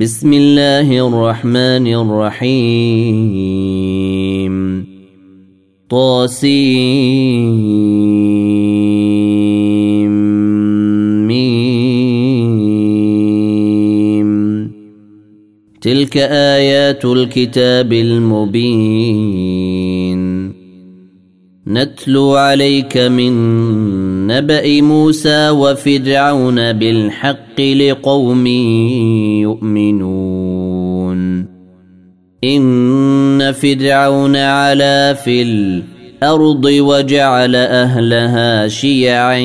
بسم الله الرحمن الرحيم. طاسيم. تلك آيات الكتاب المبين. نتلو عليك من نبأ موسى وفرعون بالحق لقوم يؤمنون. إن فرعون علا في الأرض وجعل أهلها شيعا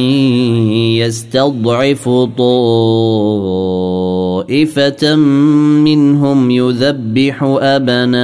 يستضعف طائفة منهم يذبح أبناءهم.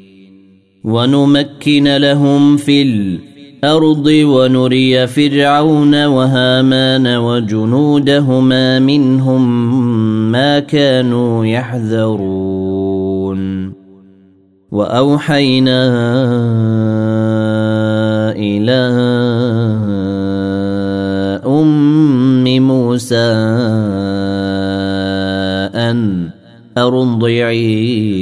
ونمكن لهم في الأرض ونري فرعون وهامان وجنودهما منهم ما كانوا يحذرون. وأوحينا إلى أم موسى أن أرضعيه.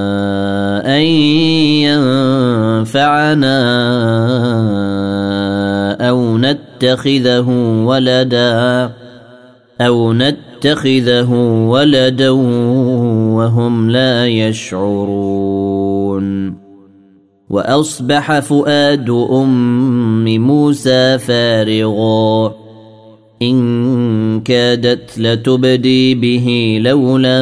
أن ينفعنا أو نتخذه ولدا أو نتخذه ولدا وهم لا يشعرون وأصبح فؤاد أم موسى فارغا إن كادت لتبدي به لولا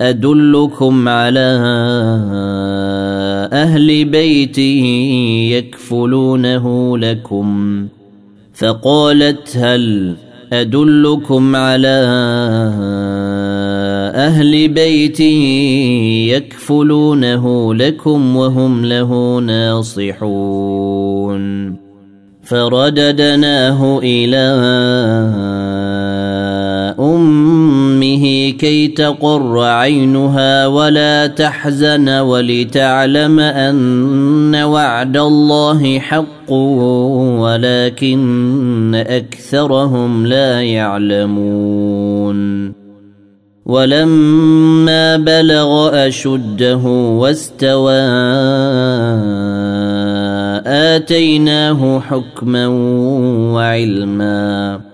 أدلكم على أهل بيت يكفلونه لكم فقالت هل أدلكم على أهل بيت يكفلونه لكم وهم له ناصحون فرددناه إلى امه كي تقر عينها ولا تحزن ولتعلم أن وعد الله حق ولكن أكثرهم لا يعلمون. ولما بلغ أشده واستوى آتيناه حكما وعلما.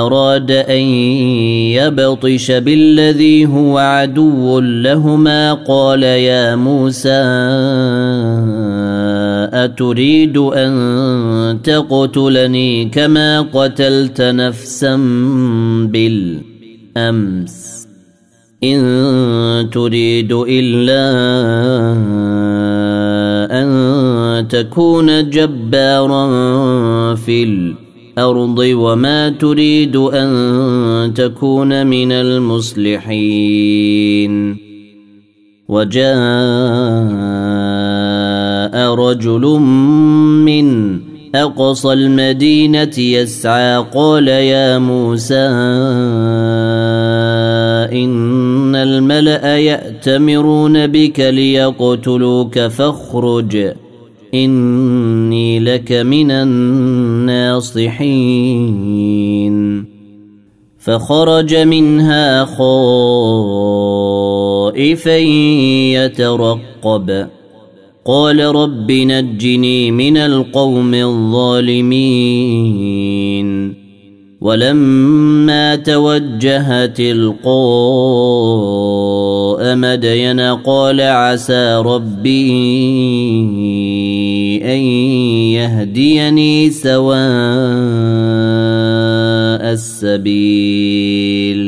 أراد أن يبطش بالذي هو عدو لهما قال يا موسى أتريد أن تقتلني كما قتلت نفسا بالأمس؟ إن تريد إلا أن تكون جبارا في الأرض الأرض وما تريد أن تكون من المصلحين. وجاء رجل من أقصى المدينة يسعى قال يا موسى إن الملأ يأتمرون بك ليقتلوك فاخرج لك من الناصحين. فخرج منها خائفا يترقب. قال رب نجني من القوم الظالمين. ولما توجه تلقاء مدين قال عسى ربي أن يهديني سواء السبيل.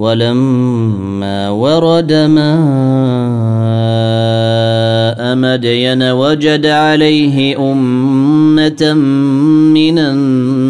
ولما ورد ماء مدين وجد عليه أمة من الناس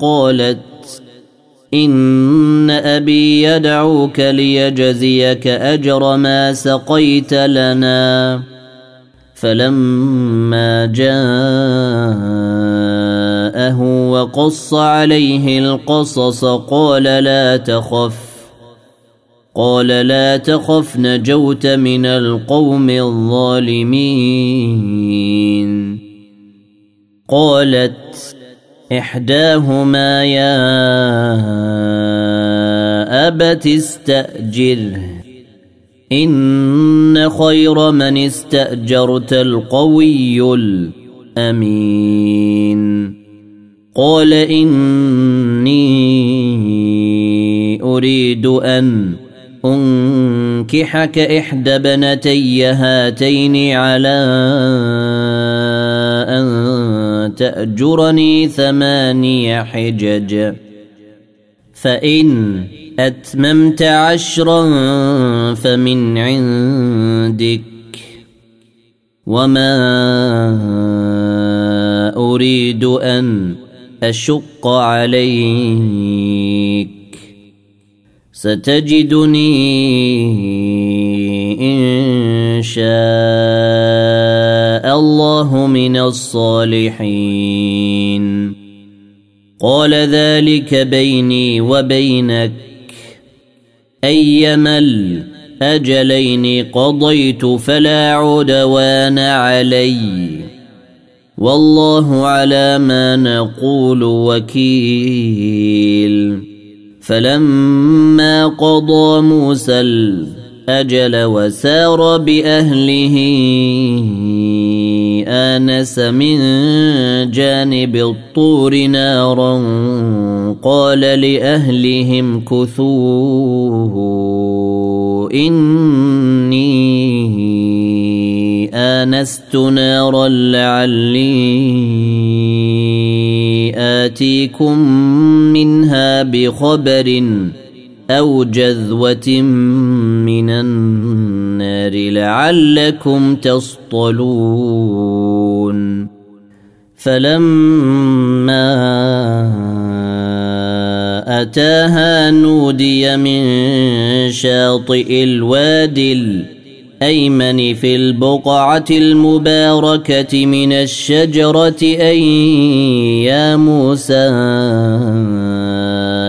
قالت ان ابي يدعوك ليجزيك اجر ما سقيت لنا فلما جاءه وقص عليه القصص قال لا تخف قال لا تخف نجوت من القوم الظالمين قالت إحداهما يا أبت استاجره إن خير من استأجرت القوي الأمين. قال إني أريد أن أنكحك إحدى بنتي هاتين على أن تأجرني ثماني حجج. فإن أتممت عشرا فمن عندك. وما أريد أن أشق عليك. ستجدني إن شاء. الله من الصالحين. قال ذلك بيني وبينك. أيما الأجلين قضيت فلا عدوان عليّ. والله على ما نقول وكيل. فلما قضى موسى الاجل وسار بأهله آنس من جانب الطور نارا قال لأهلهم كثوه إني آنست نارا لعلي آتيكم منها بخبر أو جذوة من النار لعلكم تصطلون فلما أتاها نودي من شاطئ الوادي الأيمن في البقعة المباركة من الشجرة أي يا موسى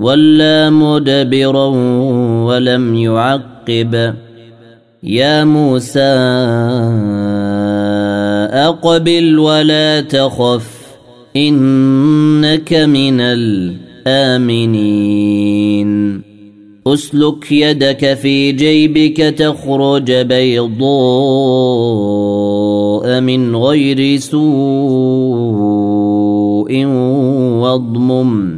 ولا مدبرا ولم يعقب يا موسى أقبل ولا تخف إنك من الأرض آمنين اسلك يدك في جيبك تخرج بيضاء من غير سوء واضمم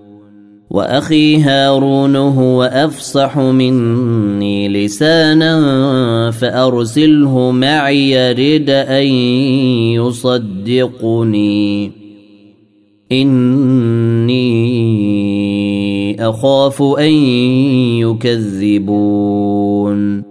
وأخي هارون هو أفصح مني لسانا فأرسله معي يرد أن يصدقني. إني أخاف أن يكذبون.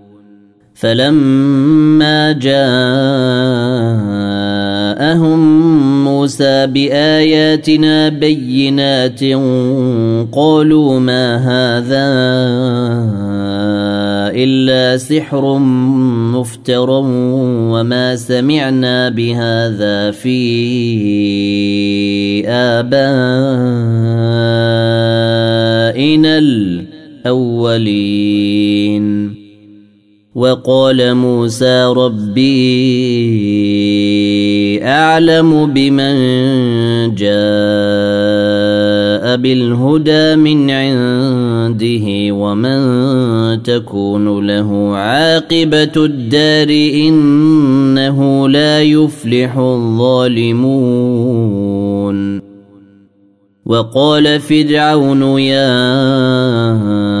فلما جاءهم موسى بآياتنا بينات قالوا ما هذا إلا سحر مفتر وما سمعنا بهذا في آبائنا الأولين. وقال موسى ربي أعلم بمن جاء بالهدى من عنده ومن تكون له عاقبة الدار إنه لا يفلح الظالمون. وقال فرعون يا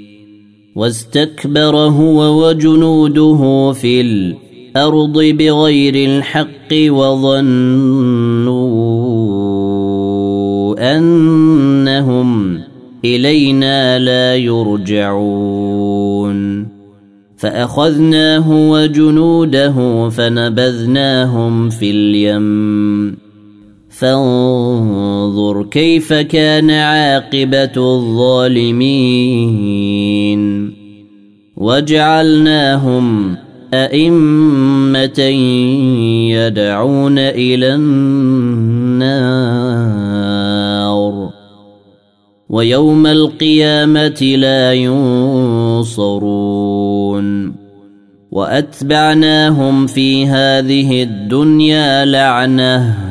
واستكبر هو وجنوده في الأرض بغير الحق وظنوا أنهم إلينا لا يرجعون. فأخذناه وجنوده فنبذناهم في اليم. فانظر كيف كان عاقبة الظالمين. وجعلناهم أئمة يدعون إلى النار. ويوم القيامة لا ينصرون. وأتبعناهم في هذه الدنيا لعنة.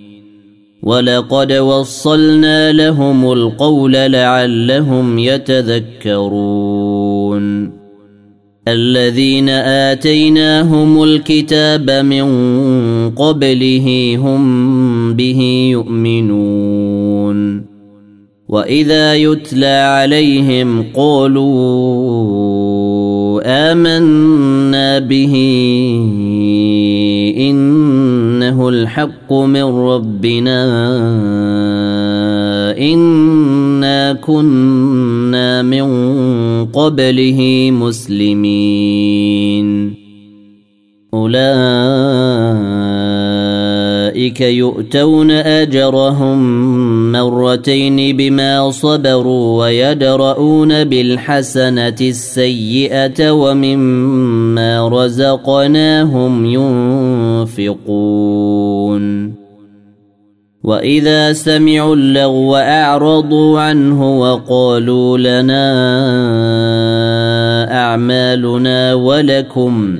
ولقد وصلنا لهم القول لعلهم يتذكرون الذين اتيناهم الكتاب من قبله هم به يؤمنون واذا يتلى عليهم قالوا آمنا به إنه الحق من ربنا إنا كنا من قبله مسلمين. أولئك يؤتون أجرهم مرتين بما صبروا ويدرؤون بالحسنة السيئة ومما رزقناهم ينفقون. وإذا سمعوا اللغو أعرضوا عنه وقالوا لنا أعمالنا ولكم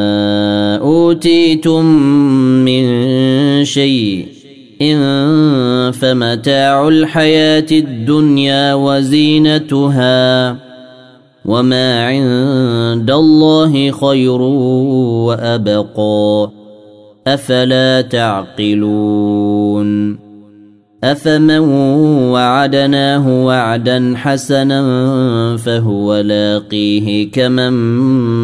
أوتيتم من شيء إن فمتاع الحياة الدنيا وزينتها وما عند الله خير وأبقى أفلا تعقلون أفمن وعدناه وعدا حسنا فهو لاقيه كمن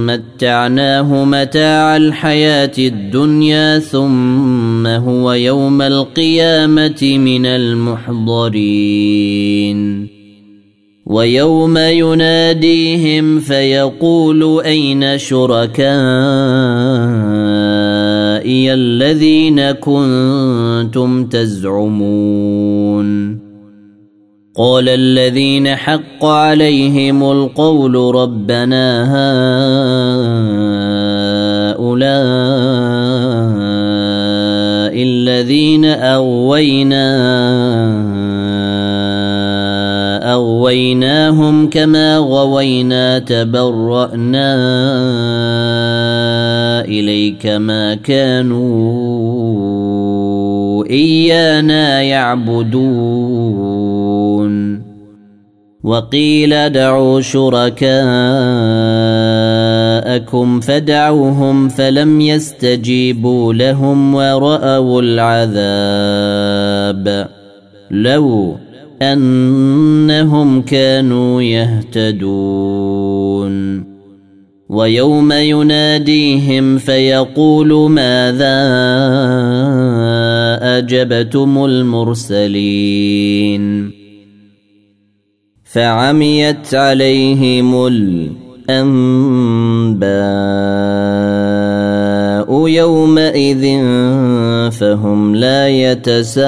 متعناه متاع الحياة الدنيا ثم هو يوم القيامة من المحضرين. ويوم يناديهم فيقول أين شركائي الذين كنتم تزعمون. قال الذين حق عليهم القول ربنا هؤلاء الذين أغوينا غويناهم كما غوينا تبرأنا إليك ما كانوا إيانا يعبدون. وقيل دعوا شركاءكم فدعوهم فلم يستجيبوا لهم ورأوا العذاب. لو أنهم كانوا يهتدون. ويوم يناديهم فيقول ماذا أجبتم المرسلين؟ فعميت عليهم الأنباء يومئذ فهم لا يتساءلون.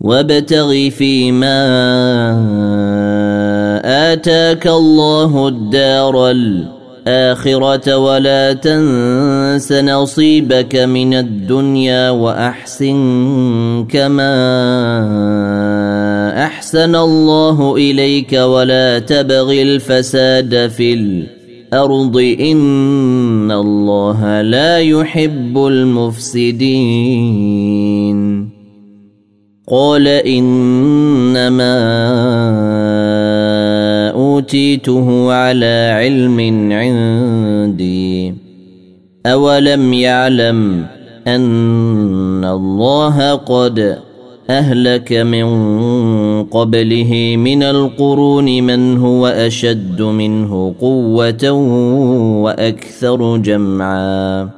وابتغ فيما آتاك الله الدار الآخرة ولا تنس نصيبك من الدنيا وأحسن كما أحسن الله إليك ولا تبغ الفساد في الأرض إن الله لا يحب المفسدين قال إنما أوتيته على علم عندي. أولم يعلم أن الله قد أهلك من قبله من القرون من هو أشد منه قوة وأكثر جمعا.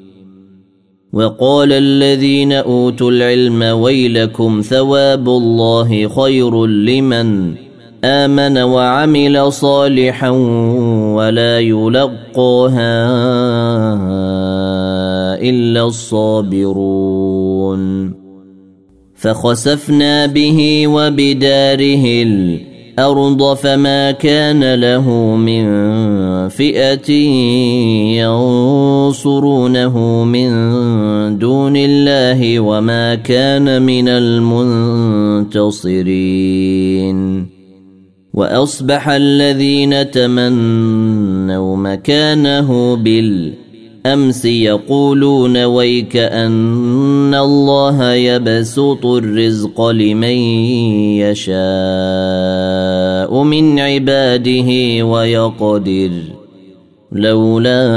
وقال الذين أوتوا العلم ويلكم ثواب الله خير لمن آمن وعمل صالحا ولا يلقاها إلا الصابرون فخسفنا به وبداره الأرض فما كان له من فئة ينصرونه من دون الله وما كان من المنتصرين. وأصبح الذين تمنوا مكانه بالامس يقولون ويك أن الله يبسط الرزق لمن يشاء من عباده ويقدر. لولا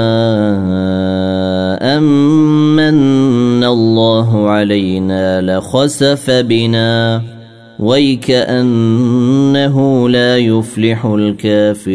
أمن الله علينا لخسف بنا. ويكأنه لا يفلح الكافرون.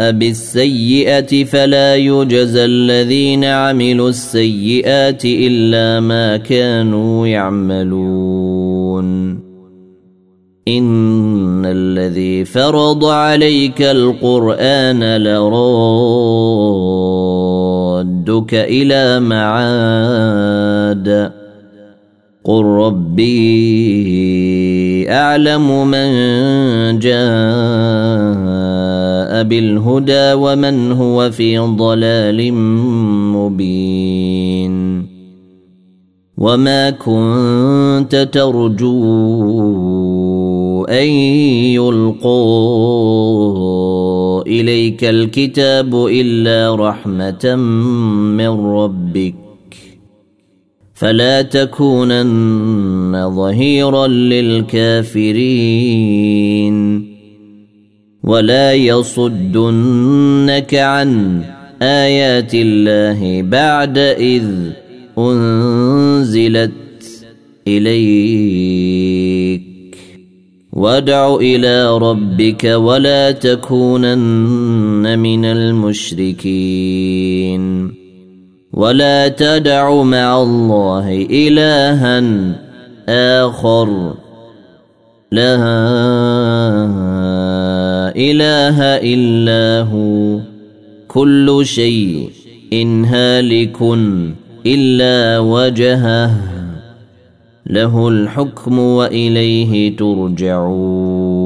بالسيئة فلا يجزى الذين عملوا السيئات إلا ما كانوا يعملون. إن الذي فرض عليك القرآن لرادك إلى معاد. قل ربي أعلم من جاء بالهدى ومن هو في ضلال مبين. وما كنت ترجو أن يلقوا إليك الكتاب إلا رحمة من ربك. فلا تكونن ظهيرا للكافرين. ولا يصدنك عن آيات الله بعد إذ أنزلت إليك. وادع إلى ربك ولا تكونن من المشركين. ولا تدع مع الله إلها آخر. لا إله إلا هو. كل شيء هالك إلا وجهه. له الحكم وإليه ترجعون.